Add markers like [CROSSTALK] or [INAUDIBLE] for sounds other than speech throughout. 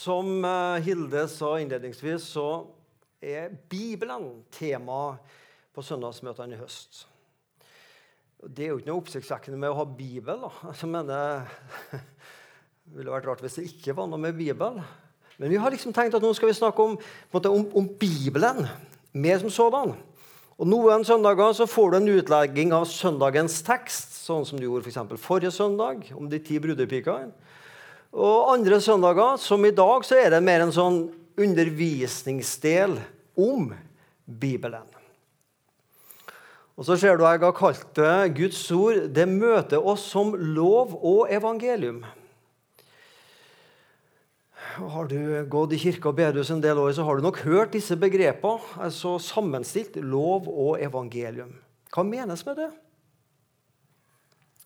Som eh, Hilde sa innledningsvis, så er Bibelen tema på søndagsmøtene i høst. Det er jo ikke noe oppsiktsvekkende med å ha Bibel. da. Altså, men det [LAUGHS] ville vært rart hvis det ikke var noe med Bibel. Men vi har liksom tenkt at nå skal vi snakke om, måte, om, om Bibelen mer som sådan. Og Noen søndager så får du en utlegging av søndagens tekst, sånn som du gjorde for forrige søndag, om de ti brudepikene. Og andre søndager, som i dag, så er det mer en sånn undervisningsdel om Bibelen. Og så ser du jeg har kalt det Guds ord. Det møter oss som lov og evangelium. Har du gått i kirke og bedehus en del år, så har du nok hørt disse begrepene. altså Sammenstilt lov og evangelium. Hva menes med det?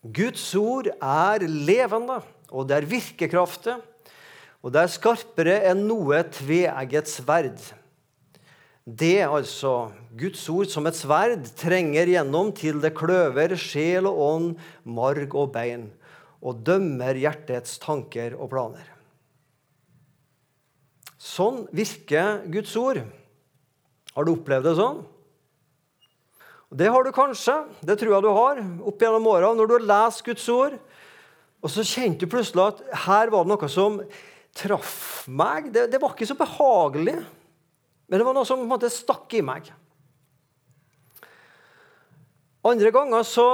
Guds ord er levende og det er virkekraftig, og det er skarpere enn noe tveegget sverd. Det, altså Guds ord som et sverd, trenger gjennom til det kløver sjel og ånd, marg og bein, og dømmer hjertets tanker og planer. Sånn virker Guds ord. Har du opplevd det sånn? Det har du kanskje. Det tror jeg du har opp gjennom åra. Når du har lest Guds ord, og så kjente du plutselig at her var det noe som traff meg. Det, det var ikke så behagelig, men det var noe som på en måte stakk i meg. Andre ganger så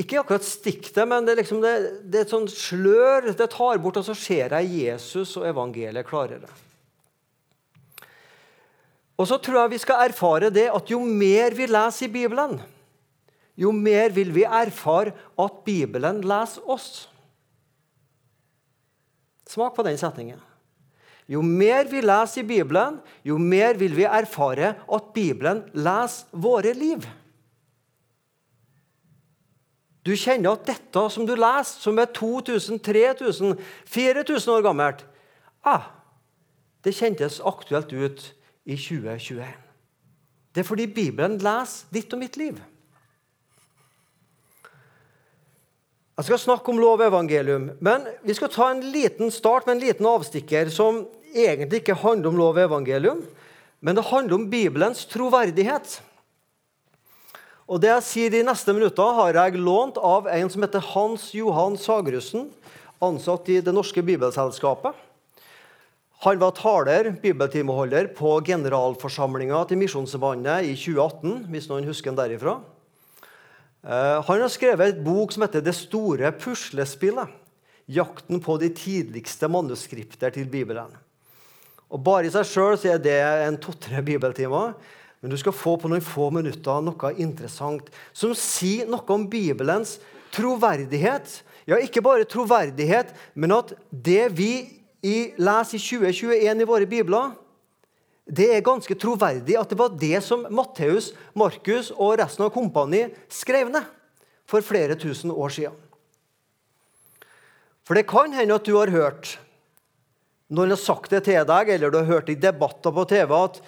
Ikke akkurat stikk det, men det er, liksom det, det er et sånt slør. Det tar bort, og så ser jeg Jesus og evangeliet klarere. Og så tror jeg vi skal erfare det at jo mer vi leser i Bibelen, jo mer vil vi erfare at Bibelen leser oss. Smak på den setningen. Jo mer vi leser i Bibelen, jo mer vil vi erfare at Bibelen leser våre liv. Du kjenner at dette som du leser, som er 2000, 3000, 4000 år gammelt ah, Det kjentes aktuelt ut i 2021. Det er fordi Bibelen leser ditt og mitt liv. Jeg skal snakke om lov og evangelium, men vi skal ta en liten start med en liten avstikker som egentlig ikke handler om lov og evangelium, men det handler om Bibelens troverdighet. Og Det jeg sier de neste minutter, har jeg lånt av en som heter Hans Johan Sagrussen, ansatt i Det norske bibelselskapet. Han var taler, bibeltimeholder, på generalforsamlinga til Misjonssambandet i 2018, hvis noen husker den derifra. Eh, han har skrevet et bok som heter 'Det store puslespillet'. Jakten på de tidligste manuskripter til Bibelen. Og Bare i seg sjøl er det en to-tre bibeltimer. Men du skal få på noen få minutter noe interessant som sier noe om Bibelens troverdighet. Ja, ikke bare troverdighet, men at det vi leser i 2021 i våre bibler, det er ganske troverdig at det var det som Matteus, Markus og resten av kompaniet skrev ned for flere tusen år siden. For det kan hende at du har hørt noen har sagt det til deg, eller du har hørt i debatter på TV at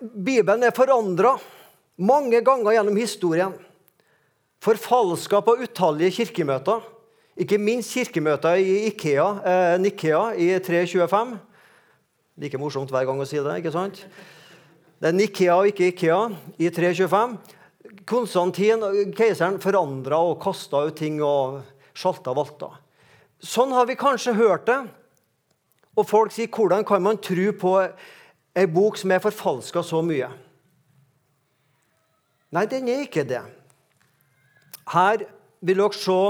Bibelen er forandra mange ganger gjennom historien. Forfalska på utallige kirkemøter. Ikke minst kirkemøter i Ikea, eh, Nikea i 325. Like morsomt hver gang å si det. ikke sant? Det er Nikea og ikke Ikea i 325. Konstantin, keiseren, forandra og kasta ut ting og sjalta valta. Sånn har vi kanskje hørt det. Og folk sier hvordan kan man tro på ei bok som er forfalska så mye? Nei, den er ikke det. Her vil dere se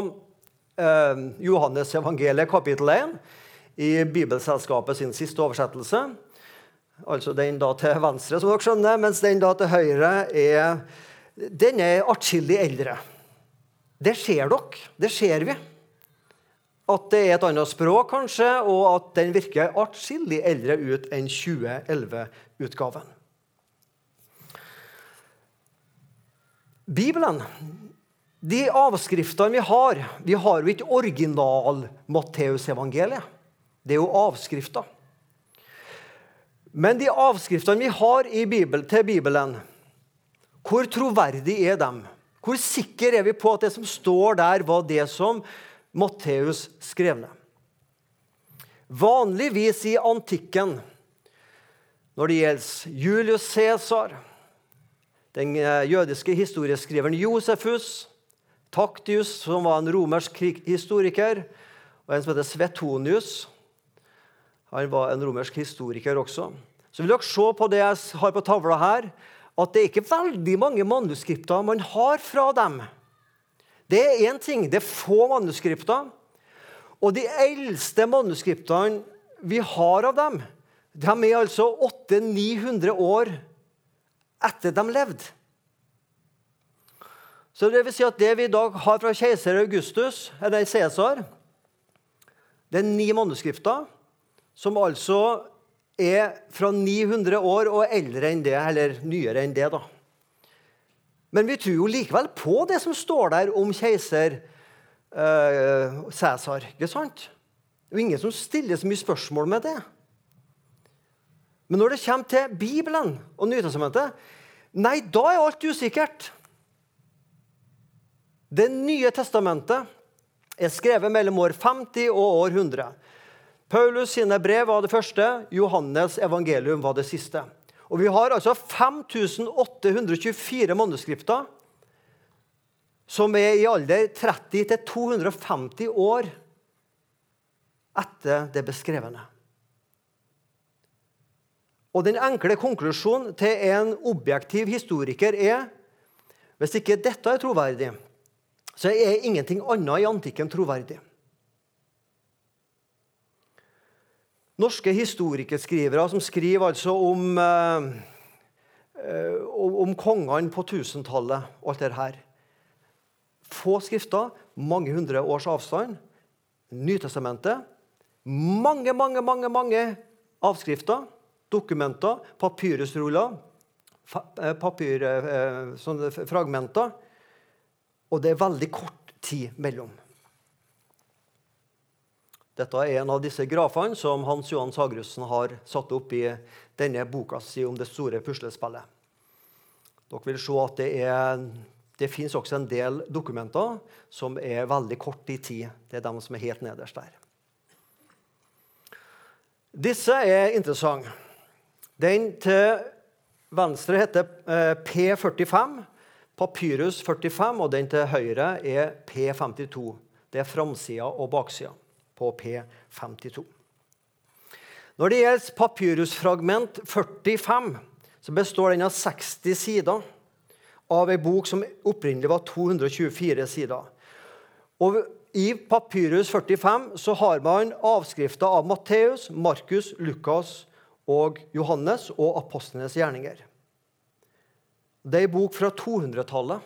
eh, Johannes evangeliet kapittel 1 i Bibelselskapet sin siste oversettelse. Altså den da til venstre, som dere skjønner, mens den da til høyre er den er atskillig eldre. Det ser dere. Det ser vi. At det er et annet språk, kanskje, og at den virker atskillig eldre ut enn 2011-utgaven. Bibelen, de avskriftene vi har Vi har jo ikke original-Matteusevangeliet. Det er jo avskrifter. Men de avskriftene vi har Bibel, til Bibelen, hvor troverdig er de? Hvor sikre er vi på at det som står der, var det som Matteus skrev ned? Vanligvis i antikken, når det gjelder Julius Cæsar, den eh, jødiske historieskriveren Josefus, Taktius, som var en romersk historiker, og en som heter Svetonius. Han var en romersk historiker også. Så vil dere se på det jeg har på tavla her, at det er ikke veldig mange manuskripter man har fra dem. Det er én ting. Det er få manuskripter. Og de eldste manuskriptene vi har av dem, de er altså 800-900 år etter de levde. Så det vil si at det vi i dag har fra keiser Augustus, eller Cæsar, det er ni manuskripter som altså er fra 900 år og eldre enn det, eller nyere enn det. da. Men vi tror jo likevel på det som står der om keiser eh, Cæsar. Ikke sant? Det er jo ingen som stiller så mye spørsmål med det. Men når det kommer til Bibelen og Nytestamentet, nei, da er alt usikkert. Det nye testamentet er skrevet mellom år 50 og år 100. Paulus sine brev var det første, Johannes evangelium var det siste. Og Vi har altså 5824 manuskripter som er i alder 30 250 år etter det beskrevne. Og Den enkle konklusjonen til en objektiv historiker er hvis ikke dette er troverdig, så er ingenting annet i antikken troverdig. Norske historikerskrivere som skriver altså om, eh, om kongene på 1000-tallet og alt det her. Få skrifter, mange hundre års avstand. Nytestamentet. Mange, mange, mange, mange avskrifter, dokumenter, papyrusruller, papyrfragmenter, papirfragmenter. Eh, og det er veldig kort tid mellom. Dette er en av disse grafene som Hans Johan Sagrussen har satt opp i denne boka si om det store puslespillet. Dere vil se at det, er, det fins også en del dokumenter som er veldig kort i tid. Det er de som er helt nederst der. Disse er interessante. Den til venstre heter eh, P45, Papyrus 45, og den til høyre er P52. Det er framsida og baksida på P52. Når det gjelder papyrusfragment 45, så består den av 60 sider av ei bok som opprinnelig var 224 sider. Og I Papyrus 45 så har man avskrifter av Matteus, Markus, Lukas og Johannes og apostlenes gjerninger. Det er ei bok fra 200-tallet.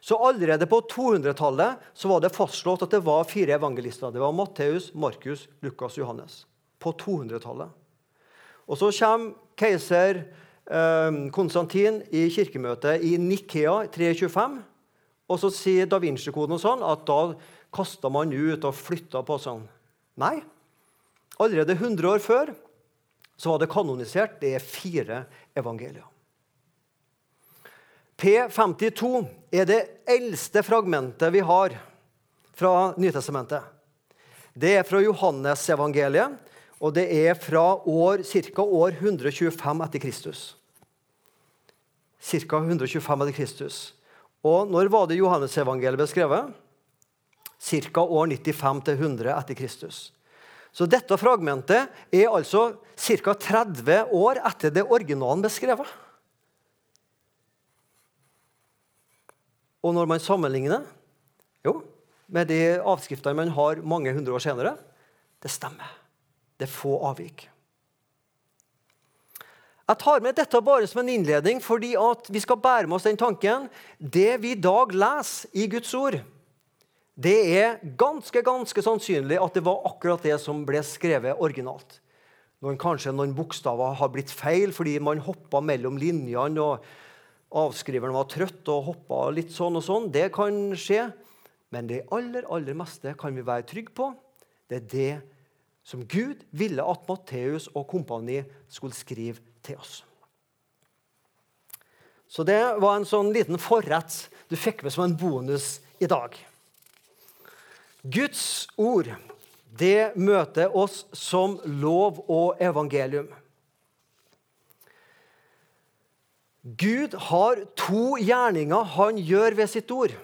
Så allerede på 200-tallet var det fastslått at det var fire evangelister. Det var Matteus, Markus, Lukas og Johannes. På 200-tallet. Og så kommer keiser eh, Konstantin i kirkemøtet i Nikea 325. Og så sier da Vinci-koden sånn at da kasta man ut og flytta på sånn. Nei. Allerede 100 år før så var det kanonisert. Det er fire evangelier. P52 er det eldste fragmentet vi har fra Nytestamentet. Det er fra Johannesevangeliet, og det er fra år, ca. år 125 etter Kristus. Ca. 125 etter Kristus. Og når var det Johannesevangeliet ble skrevet? Ca. år 95 til 100 etter Kristus. Så dette fragmentet er altså ca. 30 år etter det originalen ble skrevet. Og når man sammenligner jo, med de avskriftene man har mange hundre år senere, det stemmer. Det er få avvik. Jeg tar med dette bare som en innledning fordi vi skal bære med oss den tanken. Det vi i dag leser i Guds ord, det er ganske ganske sannsynlig at det var akkurat det som ble skrevet originalt. Noen, kanskje noen bokstaver har blitt feil fordi man hoppa mellom linjene. og avskriveren var trøtt og hoppa litt sånn og sånn. Det kan skje. Men det aller, aller meste kan vi være trygge på. Det er det som Gud ville at Matteus og kompani skulle skrive til oss. Så det var en sånn liten forrett du fikk med som en bonus i dag. Guds ord, det møter oss som lov og evangelium. Gud har to gjerninger han gjør ved sitt ord.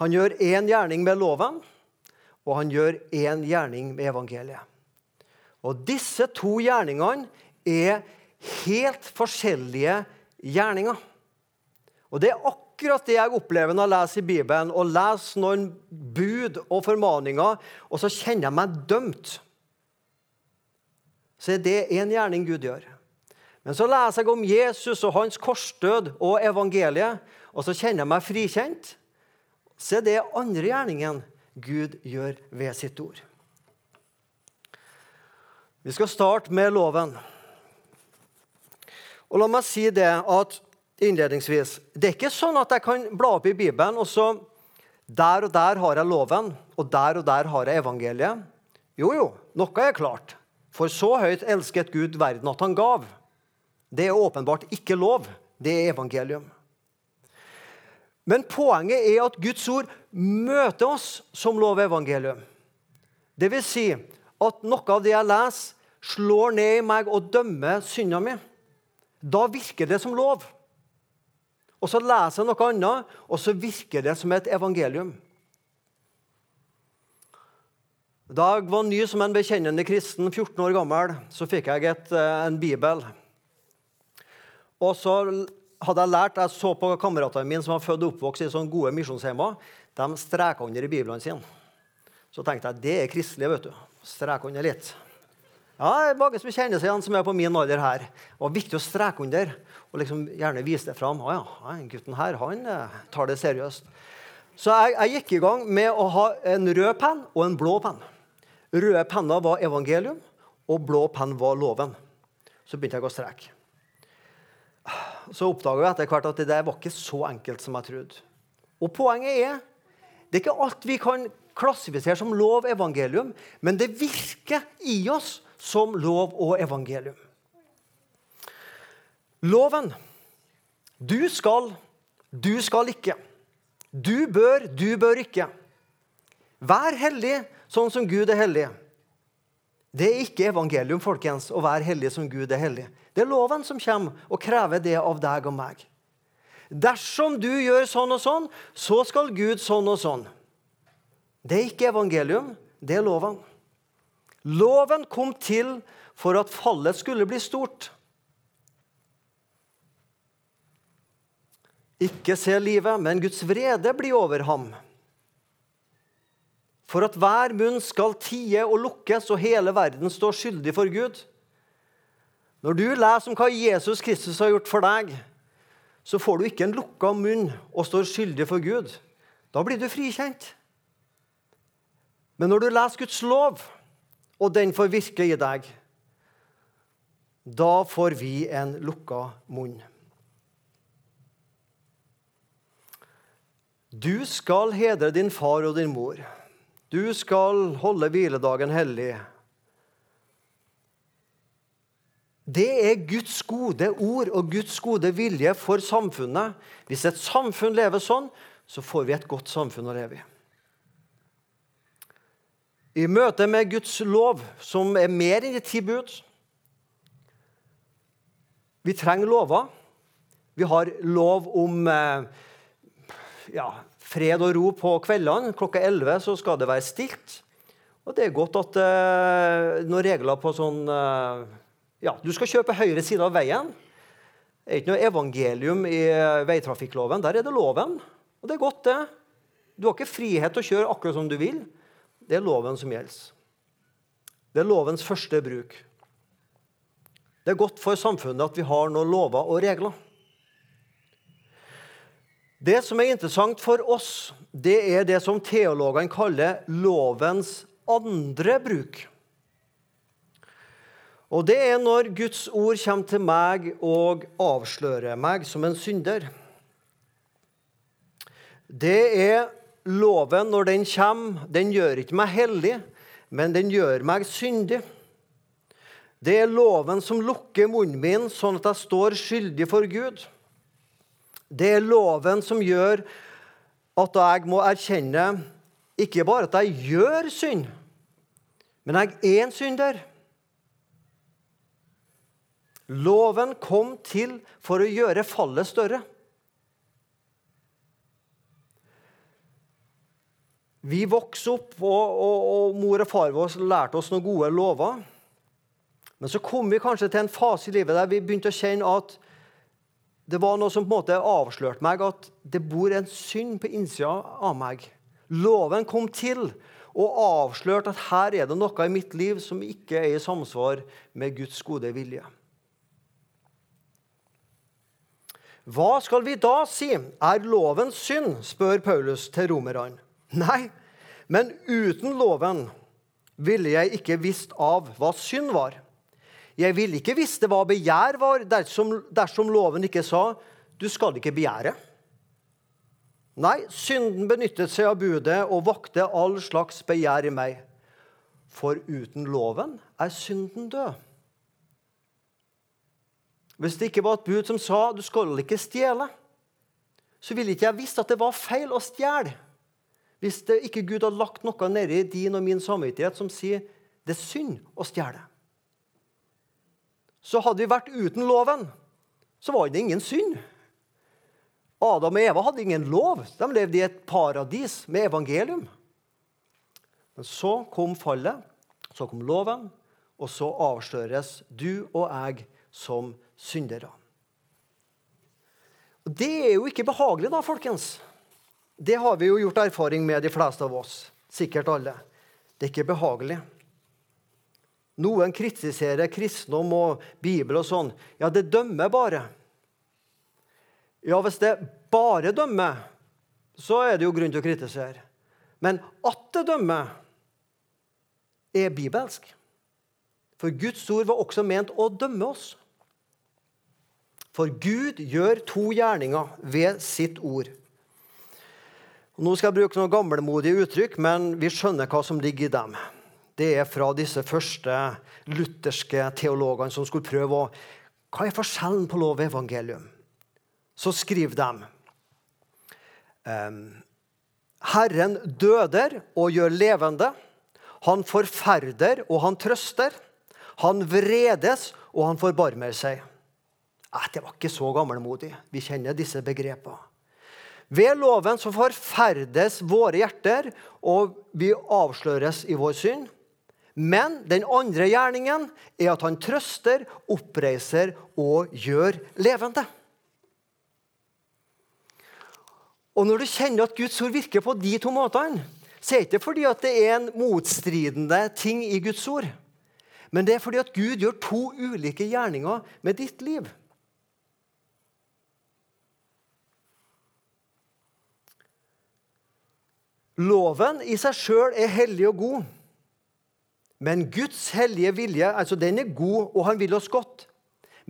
Han gjør én gjerning med loven, og han gjør én gjerning med evangeliet. Og Disse to gjerningene er helt forskjellige gjerninger. Og Det er akkurat det jeg opplever når jeg leser i Bibelen og leser noen bud og formaninger, og så kjenner jeg meg dømt. Så er det én gjerning Gud gjør. Men så leser jeg om Jesus og hans korsdød og evangeliet, og så kjenner jeg meg frikjent. Se, det er andre gjerningen Gud gjør ved sitt ord. Vi skal starte med loven. Og la meg si det at innledningsvis Det er ikke sånn at jeg kan bla opp i Bibelen, og så Der og der har jeg loven, og der og der har jeg evangeliet. Jo, jo, noe er klart. For så høyt elsket Gud verden at han gav. Det er åpenbart ikke lov. Det er evangelium. Men poenget er at Guds ord møter oss som lov og evangelium. Det vil si at noe av det jeg leser, slår ned i meg og dømmer synda mi. Da virker det som lov. Og så leser jeg noe annet, og så virker det som et evangelium. Da jeg var ny som en bekjennende kristen, 14 år gammel, så fikk jeg et, eh, en bibel. Og så hadde jeg lært, jeg så på kameratene mine som var født og oppvokst i sånne gode misjonshjemmer. De streka under i biblene sine. Så tenkte jeg det er kristelig. vet du. Streke under litt. Ja, det er Mange som kjenner seg igjen, som er på min alder her. Det var viktig å streke under og liksom gjerne vise det fram. Å ja, gutten her han eh, tar det seriøst. Så jeg, jeg, gikk i gang med å ha en rød penn og en blå penn. Røde penner var evangelium, og blå penn var loven. Så begynte jeg å streke så oppdaga vi etter hvert at det der var ikke så enkelt som jeg trodde. Og poenget er det er ikke alt vi kan klassifisere som lov evangelium, men det virker i oss som lov og evangelium. Loven. Du skal, du skal ikke. Du bør, du bør ikke. Vær hellig sånn som Gud er hellig. Det er ikke evangelium folkens, å være hellig som Gud er hellig. Det er loven som kommer og krever det av deg og meg. Dersom du gjør sånn og sånn, så skal Gud sånn og sånn. Det er ikke evangelium, det er loven. Loven kom til for at fallet skulle bli stort. Ikke se livet, men Guds vrede blir over ham for at hver munn skal tie og lukkes, og hele verden står skyldig for Gud. Når du leser om hva Jesus Kristus har gjort for deg, så får du ikke en lukka munn og står skyldig for Gud. Da blir du frikjent. Men når du leser Guds lov, og den får virke i deg, da får vi en lukka munn. Du skal hedre din far og din mor. Du skal holde hviledagen hellig. Det er Guds gode ord og Guds gode vilje for samfunnet. Hvis et samfunn lever sånn, så får vi et godt samfunn å leve i. I møte med Guds lov, som er mer enn de ti bud Vi trenger lover. Vi har lov om eh, ja, fred og ro på kveldene. Klokka 11 så skal det være stilt. Og det er godt at eh, noen regler på sånn eh, Ja, du skal kjøpe høyre side av veien. Det er ikke noe evangelium i veitrafikkloven. Der er det loven. Og det er godt, det. Du har ikke frihet til å kjøre akkurat som du vil. Det er loven som gjelder. Det er lovens første bruk. Det er godt for samfunnet at vi har noen lover og regler. Det som er interessant for oss, det er det som teologene kaller lovens andre bruk. Og det er når Guds ord kommer til meg og avslører meg som en synder. Det er loven når den kommer. Den gjør ikke meg hellig, men den gjør meg syndig. Det er loven som lukker munnen min, sånn at jeg står skyldig for Gud. Det er loven som gjør at jeg må erkjenne Ikke bare at jeg gjør synd, men jeg er en synder. Loven kom til for å gjøre fallet større. Vi vokste opp, og, og, og, mor og far vår lærte oss noen gode lover. Men så kom vi kanskje til en fase i livet der vi begynte å kjenne at det var noe som på en måte avslørte meg at det bor en synd på innsida av meg. Loven kom til og avslørte at her er det noe i mitt liv som ikke er i samsvar med Guds gode vilje. Hva skal vi da si? Er loven synd? spør Paulus til romerne. Nei, men uten loven ville jeg ikke visst av hva synd var. Jeg ville ikke visste hva begjær var, dersom, dersom loven ikke sa 'du skal ikke begjære'. Nei, synden benyttet seg av budet og vakte all slags begjær i meg. For uten loven er synden død. Hvis det ikke var et bud som sa 'du skal ikke stjele', så ville ikke jeg visst at det var feil å stjele. Hvis ikke Gud hadde lagt noe nedi din og min samvittighet som sier det er synd å stjele. Så hadde vi vært uten loven, så var det ingen synd. Adam og Eva hadde ingen lov. De levde i et paradis med evangelium. Men så kom fallet, så kom loven, og så avsløres du og jeg som syndere. Det er jo ikke behagelig, da, folkens. Det har vi jo gjort erfaring med, de fleste av oss. Sikkert alle. Det er ikke behagelig. Noen kritiserer kristendom og Bibel og sånn. Ja, det dømmer bare. Ja, hvis det bare dømmer, så er det jo grunn til å kritisere. Men at det dømmer, er bibelsk. For Guds ord var også ment å dømme oss. For Gud gjør to gjerninger ved sitt ord. Nå skal jeg bruke noen gamlemodige uttrykk, men vi skjønner hva som ligger i dem. Det er fra disse første lutherske teologene som skulle prøve å Hva er forskjellen på lov og evangelium? Så skriver de ehm, Herren døder og gjør levende. Han forferder og han trøster. Han vredes og han forbarmer seg. Det var ikke så gammelmodig. Vi kjenner disse begrepene. Ved loven så forferdes våre hjerter, og vi avsløres i vår synd. Men den andre gjerningen er at han trøster, oppreiser og gjør levende. Og Når du kjenner at Guds ord virker på de to måtene, så er det ikke fordi at det er en motstridende ting i Guds ord. Men det er fordi at Gud gjør to ulike gjerninger med ditt liv. Loven i seg sjøl er hellig og god. Men Guds hellige vilje altså den er god, og han vil oss godt.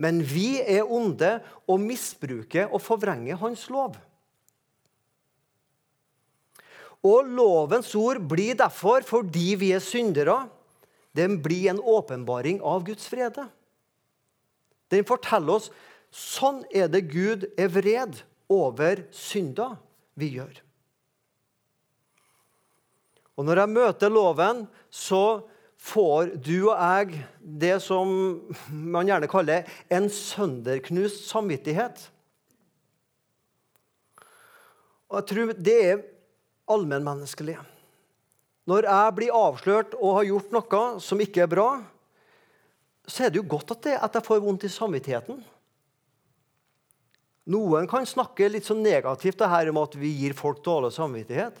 Men vi er onde og misbruker og forvrenger hans lov. Og lovens ord blir derfor, fordi vi er syndere, den blir en åpenbaring av Guds frede. Den forteller oss sånn er det Gud er vred over synda vi gjør. Og når jeg møter loven, så får du og jeg det som man gjerne kaller en sønderknust samvittighet. Og jeg tror det er allmennmenneskelig. Når jeg blir avslørt og har gjort noe som ikke er bra, så er det jo godt at, det, at jeg får vondt i samvittigheten. Noen kan snakke litt så negativt det her om at vi gir folk dårlig samvittighet.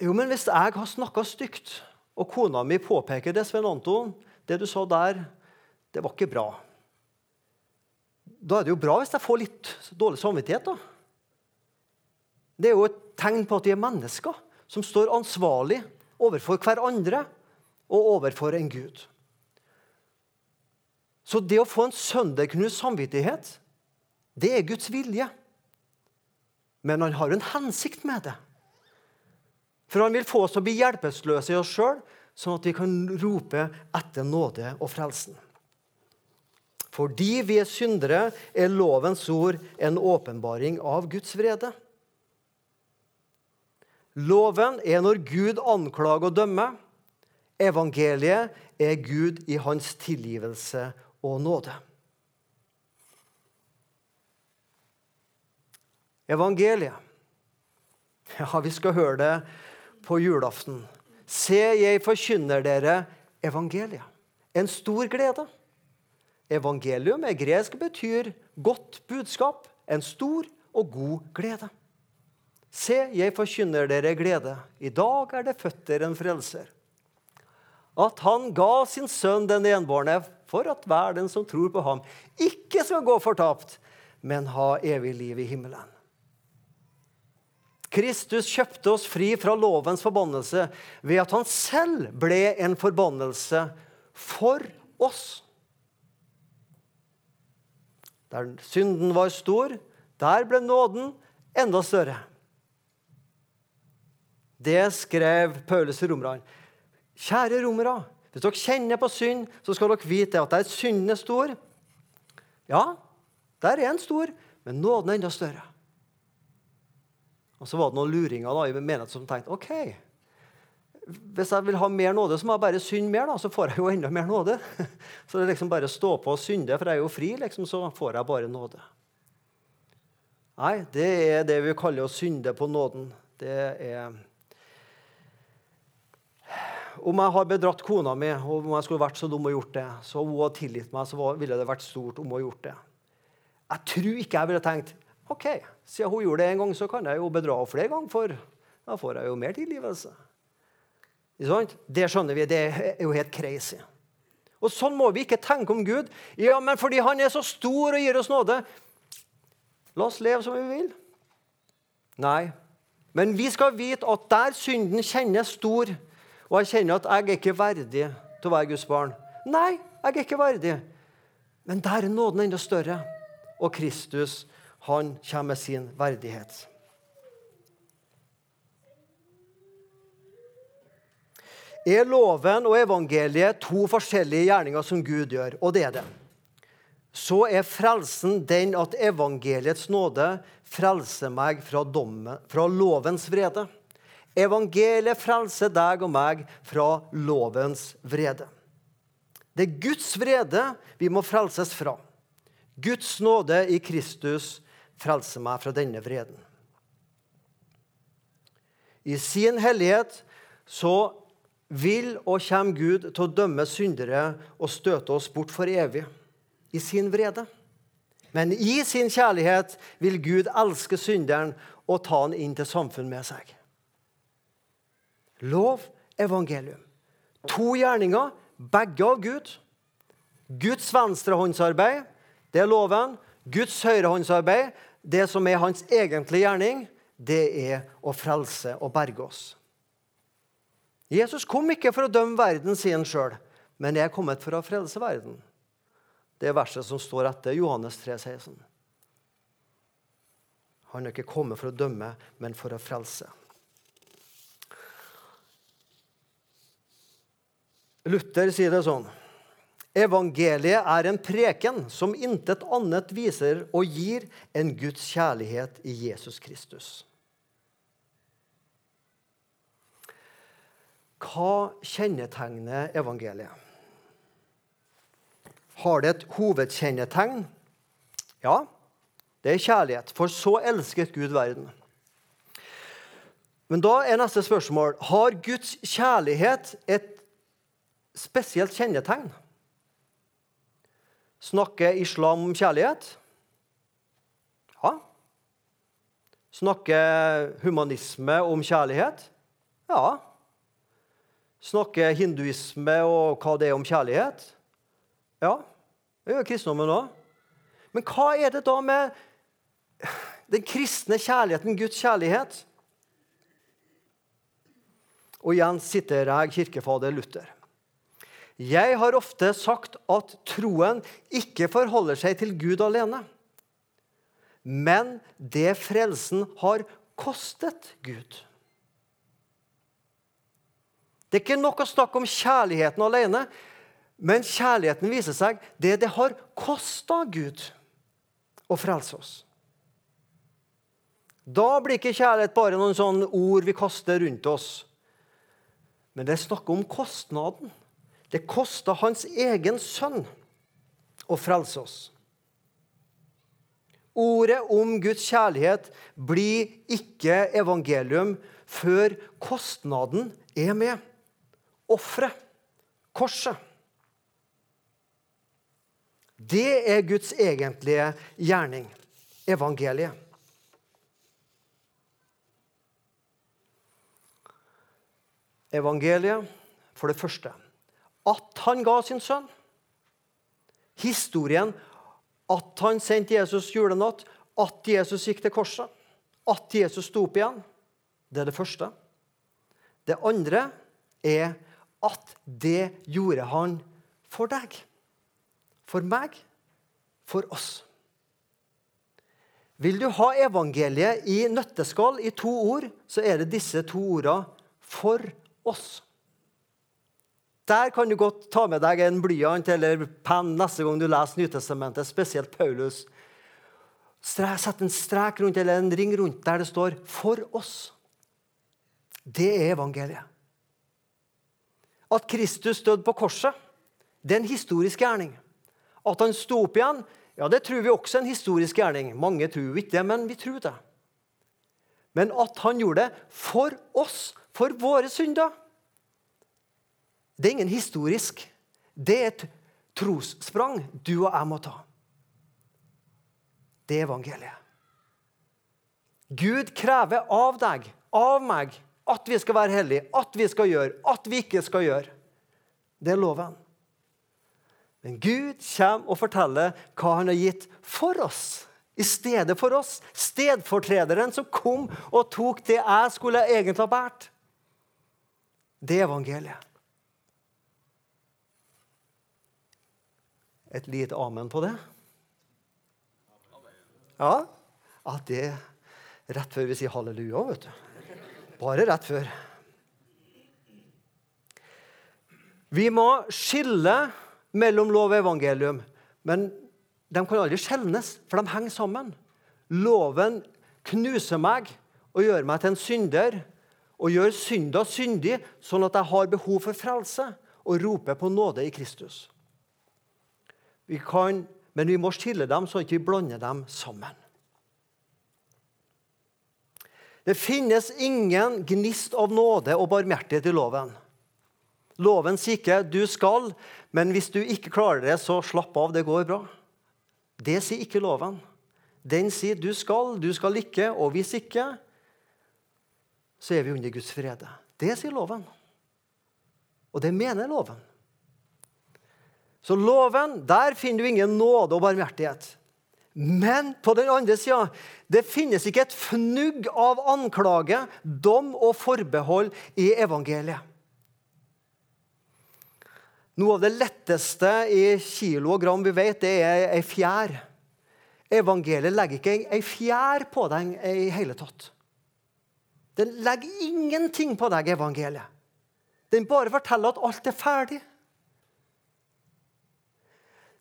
Jo, men hvis jeg har snakka stygt, og kona mi påpeker det, Sven Anton, det du sa der, det var ikke bra. Da er det jo bra hvis jeg får litt dårlig samvittighet. da. Det er jo et tegn på at vi er mennesker som står ansvarlig overfor hverandre og overfor en Gud. Så det å få en sønderknust samvittighet, det er Guds vilje. Men han har en hensikt med det. For han vil få oss til å bli hjelpeløse i oss sjøl, sånn at vi kan rope etter nåde og frelsen. Fordi vi er syndere, er lovens ord en åpenbaring av Guds vrede. Loven er når Gud anklager og dømmer. Evangeliet er Gud i hans tilgivelse og nåde. Evangeliet. Ja, vi skal høre det på julaften. Se, jeg forkynner dere evangeliet. En stor glede. Evangelium er gresk betyr godt budskap. En stor og god glede. Se, jeg forkynner dere glede. I dag er det født dere en frelser. At han ga sin sønn den enbårne, for at hver den som tror på ham, ikke skal gå fortapt, men ha evig liv i himmelen. Kristus kjøpte oss fri fra lovens forbannelse ved at han selv ble en forbannelse for oss. Der synden var stor, der ble nåden enda større. Det skrev Paulus i romerne. Kjære romere, hvis dere kjenner på synd, så skal dere vite at der synden er stor Ja, der er en stor, men nåden er enda større. Og så var det noen luringer da, i menigheten som tenkte ok, hvis jeg vil ha mer nåde, så må jeg bare synde mer, da, så får jeg jo enda mer nåde. [LAUGHS] Så det er liksom bare å stå på og synde, for jeg er jo fri, liksom, så får jeg bare nåde. Nei, det er det vi kaller å synde på nåden. Det er om jeg har bedratt kona mi, og om jeg skulle vært så dum og gjort det, så hun har tilgitt meg, så ville det vært stort om hun har gjort det. Jeg tror ikke jeg ville tenkt ok, siden hun gjorde det en gang, så kan jeg jo bedra henne flere ganger, for da får jeg jo mer tilgivelse. Det skjønner vi, det er jo helt crazy. Og Sånn må vi ikke tenke om Gud. Ja, men fordi han er så stor og gir oss nåde, la oss leve som vi vil. Nei. Men vi skal vite at der synden kjennes stor, og jeg kjenner at jeg er ikke verdig til å være Guds barn. Nei, jeg er ikke verdig. Men der er nåden enda større. Og Kristus, han kommer med sin verdighet. Er loven og evangeliet to forskjellige gjerninger som Gud gjør? Og det er det. Så er frelsen den at evangeliets nåde frelser meg fra, dommen, fra lovens vrede. Evangeliet frelser deg og meg fra lovens vrede. Det er Guds vrede vi må frelses fra. Guds nåde i Kristus frelser meg fra denne vreden. I sin hellighet så vil og kommer Gud til å dømme syndere og støte oss bort for evig. I sin vrede. Men i sin kjærlighet vil Gud elske synderen og ta han inn til samfunn med seg. Lov, evangelium. To gjerninger, begge av Gud. Guds venstrehåndsarbeid, det er loven. Guds høyrehåndsarbeid, det som er hans egentlige gjerning, det er å frelse og berge oss. Jesus kom ikke for å dømme verden, sier han sjøl, men jeg er kommet for å frelse verden. Det er verset som står etter Johannes 3, 16. Han er ikke kommet for å dømme, men for å frelse. Luther sier det sånn Evangeliet er en preken som intet annet viser og gir enn Guds kjærlighet i Jesus Kristus. Hva kjennetegner evangeliet? Har det et hovedkjennetegn? Ja, det er kjærlighet. For så elsket Gud verden. Men da er neste spørsmål har Guds kjærlighet et spesielt kjennetegn. Snakker islam om kjærlighet? Ja. Snakker humanisme om kjærlighet? Ja. Snakker hinduisme og hva det er om kjærlighet? Ja. Det gjør kristendommen òg. Men hva er det da med den kristne kjærligheten, Guds kjærlighet? Og igjen sitter jeg kirkefader Luther. Jeg har ofte sagt at troen ikke forholder seg til Gud alene, men det frelsen har kostet Gud. Det er ikke nok å snakke om kjærligheten alene, men kjærligheten viser seg det det har kosta Gud å frelse oss. Da blir ikke kjærlighet bare noen sånne ord vi kaster rundt oss. Men det er snakk om kostnaden. Det kosta hans egen sønn å frelse oss. Ordet om Guds kjærlighet blir ikke evangelium før kostnaden er med. Offeret, korset. Det er Guds egentlige gjerning, evangeliet. Evangeliet, for det første, at han ga sin sønn. Historien at han sendte Jesus julenatt, at Jesus gikk til korset, at Jesus sto opp igjen. Det er det første. Det andre er at det gjorde han for deg. For meg. For oss. Vil du ha evangeliet i nøtteskall i to ord, så er det disse to ordene for oss. Der kan du godt ta med deg en blyant eller penn neste gang du leser Nytestamentet, spesielt Paulus. Sett en strek rundt eller en ring rundt der det står 'for oss'. Det er evangeliet. At Kristus døde på korset, det er en historisk gjerning. At han sto opp igjen, ja, det tror vi også er en historisk gjerning. Mange tror ikke det, men vi tror det. Men at han gjorde det for oss, for våre synder det er ingen historisk. Det er et trossprang du og jeg må ta. Det er evangeliet. Gud krever av deg, av meg, at vi skal være hellige, at vi skal gjøre, at vi ikke skal gjøre. Det er loven. Men Gud kommer og forteller hva han har gitt for oss. I stedet for oss. Stedfortrederen som kom og tok det jeg skulle egentlig ha båret. Det er evangeliet. Et lite amen på det? Ja? At det er rett før vi sier halleluja, vet du. Bare rett før. Vi må skille mellom lov og evangelium, men de kan aldri skjelnes, for de henger sammen. Loven knuser meg og gjør meg til en synder og gjør synda syndig, sånn at jeg har behov for frelse og roper på nåde i Kristus. Vi kan, men vi må skille dem så ikke vi blander dem sammen. Det finnes ingen gnist av nåde og barmhjertighet i loven. Loven sier ikke 'du skal', men hvis du ikke klarer det, så slapp av, det går bra. Det sier ikke loven. Den sier 'du skal', 'du skal ikke', og hvis ikke, så er vi under Guds frede. Det sier loven. Og det mener loven. Så loven, der finner du ingen nåde og barmhjertighet. Men på den andre sida det finnes ikke et fnugg av anklage, dom og forbehold i evangeliet. Noe av det letteste i kilo og gram vi vet, det er ei fjær. Evangeliet legger ikke ei fjær på deg i hele tatt. Den legger ingenting på deg, evangeliet. Den bare forteller at alt er ferdig.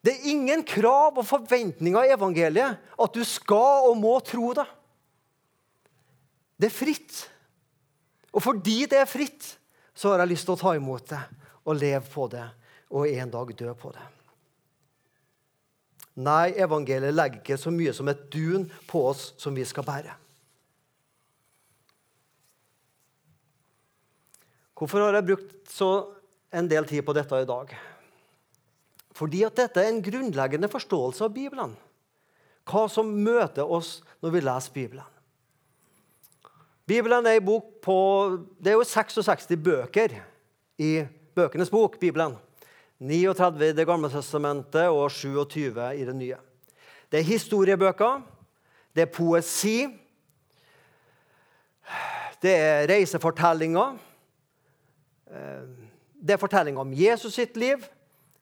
Det er ingen krav og forventninger i evangeliet at du skal og må tro det. Det er fritt. Og fordi det er fritt, så har jeg lyst til å ta imot det og leve på det og en dag dø på det. Nei, evangeliet legger ikke så mye som et dun på oss som vi skal bære. Hvorfor har jeg brukt så en del tid på dette i dag? Fordi at dette er en grunnleggende forståelse av Bibelen. Hva som møter oss når vi leser Bibelen. Bibelen er, en bok på, det er jo 66 bøker i bøkenes bok, Bibelen. 39 i Det gamle testamentet og 27 i det nye. Det er historiebøker, det er poesi, det er reisefortellinger. Eh, det er fortellinger om Jesus sitt liv,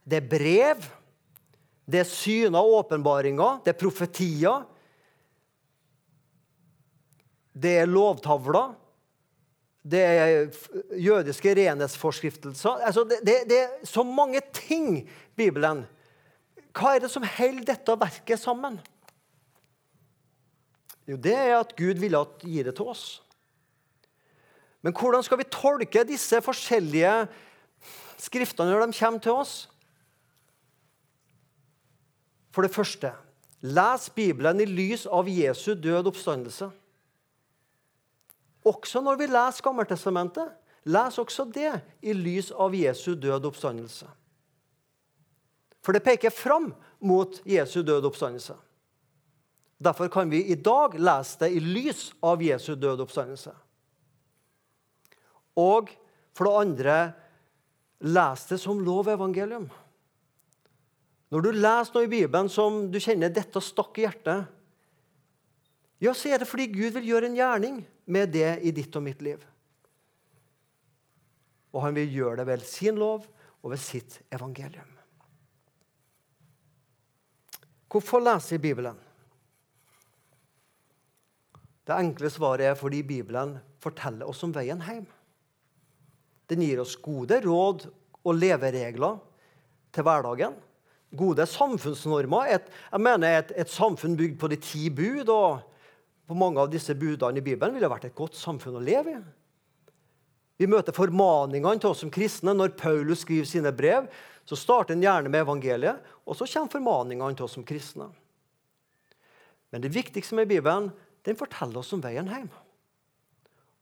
det er brev, det er syner og åpenbaringer, det er profetier. Det er lovtavler. Det er jødiske renhetsforskriftelser. Altså det, det, det, er så mange ting, Bibelen. Hva er det som holder dette verket sammen? Jo, det er at Gud ville gi det til oss. Men hvordan skal vi tolke disse forskjellige skriftene når de kommer til oss? For det første les Bibelen i lys av Jesu død oppstandelse. Også når vi leser Gammeltestamentet, les også det i lys av Jesu død oppstandelse. For det peker fram mot Jesu død oppstandelse. Derfor kan vi i dag lese det i lys av Jesu død oppstandelse. Og for det andre les det som lov evangelium. Når du leser noe i Bibelen som du kjenner dette stakk i hjertet, ja, så er det fordi Gud vil gjøre en gjerning med det i ditt og mitt liv. Og han vil gjøre det ved sin lov og ved sitt evangelium. Hvorfor lese i Bibelen? Det enkle svaret er fordi Bibelen forteller oss om veien hjem. Den gir oss gode råd og leveregler til hverdagen. Gode samfunnsnormer. Et, jeg mener et, et samfunn bygd på de ti bud. og på Mange av disse budene i Bibelen ville vært et godt samfunn å leve i. Vi møter formaningene til oss som kristne. Når Paulus skriver sine brev, så starter han gjerne med evangeliet, og så kommer formaningene til oss som kristne. Men det viktigste med Bibelen den forteller oss om veien hjem.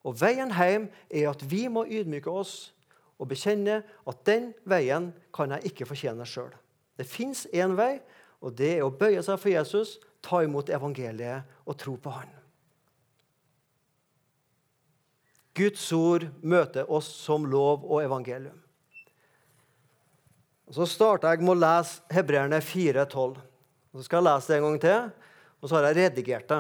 Og veien hjem er at vi må ydmyke oss og bekjenne at den veien kan jeg ikke fortjene sjøl. Det fins én vei, og det er å bøye seg for Jesus, ta imot evangeliet og tro på Han. Guds ord møter oss som lov og evangelium. Og så starter jeg med å lese Hebreerne 4,12. Så skal jeg lese det en gang til, og så har jeg redigert det.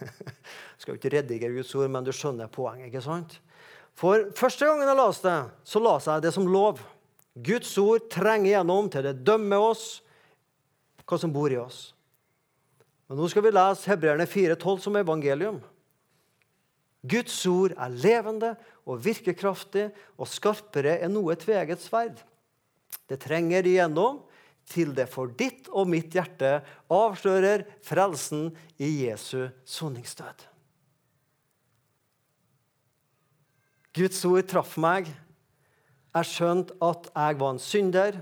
[LAUGHS] jeg skal jo ikke redigere Guds ord, men du skjønner poenget. ikke sant? For første gangen jeg leste det, så leste jeg det som lov. Guds ord trenger gjennom til det dømmer oss, hva som bor i oss. Men nå skal vi lese Hebreerne 4,12 som evangelium. Guds ord er levende og virkekraftig og skarpere enn noe tveget sverd. Det trenger igjennom til det for ditt og mitt hjerte avslører frelsen i Jesu soningsdød. Guds ord traff meg. Jeg skjønte at jeg var en synder.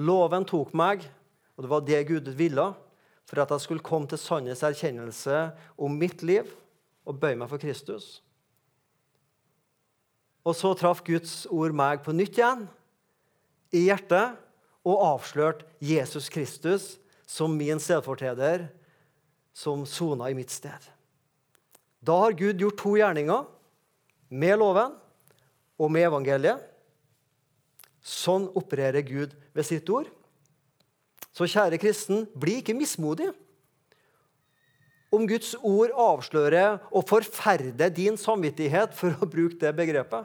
Loven tok meg, og det var det Gud ville, for at jeg skulle komme til sannhets erkjennelse om mitt liv og bøye meg for Kristus. Og så traff Guds ord meg på nytt igjen, i hjertet, og avslørte Jesus Kristus som min stedfortreder, som sona i mitt sted. Da har Gud gjort to gjerninger, med loven og med evangeliet. Sånn opererer Gud ved sitt ord. Så kjære kristen, bli ikke mismodig om Guds ord avslører og forferder din samvittighet, for å bruke det begrepet.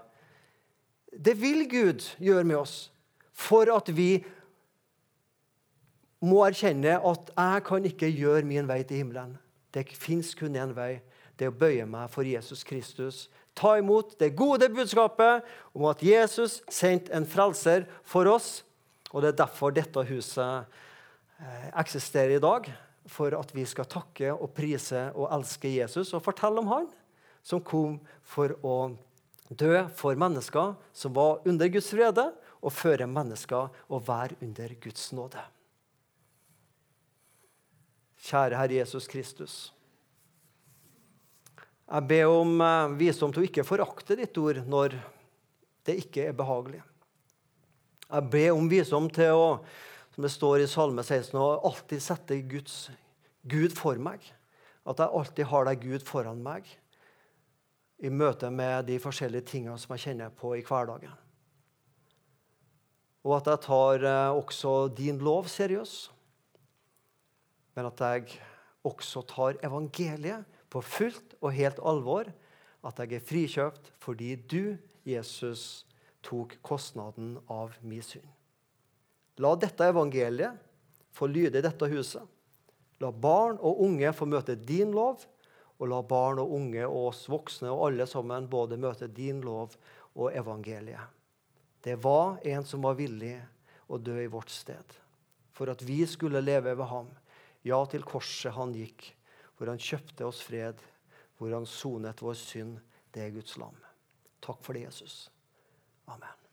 Det vil Gud gjøre med oss for at vi må erkjenne at jeg kan ikke gjøre min vei til himmelen. Det fins kun én vei. Det er å bøye meg for Jesus Kristus. Ta imot det gode budskapet om at Jesus sendte en frelser for oss. Og Det er derfor dette huset eh, eksisterer i dag for at vi skal takke og prise og elske Jesus og fortelle om han som kom for å dø for mennesker som var under Guds frede, og føre mennesker å være under Guds nåde. Kjære Herre Jesus Kristus. Jeg ber om eh, visdom til å ikke forakte ditt ord når det ikke er behagelig. Jeg ber om visdom til å som det står i Salme 16, å alltid sette Guds, Gud for meg. At jeg alltid har deg Gud foran meg i møte med de forskjellige tingene som jeg kjenner på i hverdagen. Og at jeg tar eh, også din lov seriøs. Men at jeg også tar evangeliet på fullt og helt alvor. At jeg er frikjøpt fordi du, Jesus, tok kostnaden av min synd. La dette evangeliet få lyde i dette huset. La barn og unge få møte din lov, og la barn og unge og oss voksne og alle sammen både møte din lov og evangeliet. Det var en som var villig å dø i vårt sted, for at vi skulle leve ved ham. Ja, til korset han gikk, hvor han kjøpte oss fred, hvor han sonet vår synd. Det er Guds lam. Takk for det, Jesus. Amen.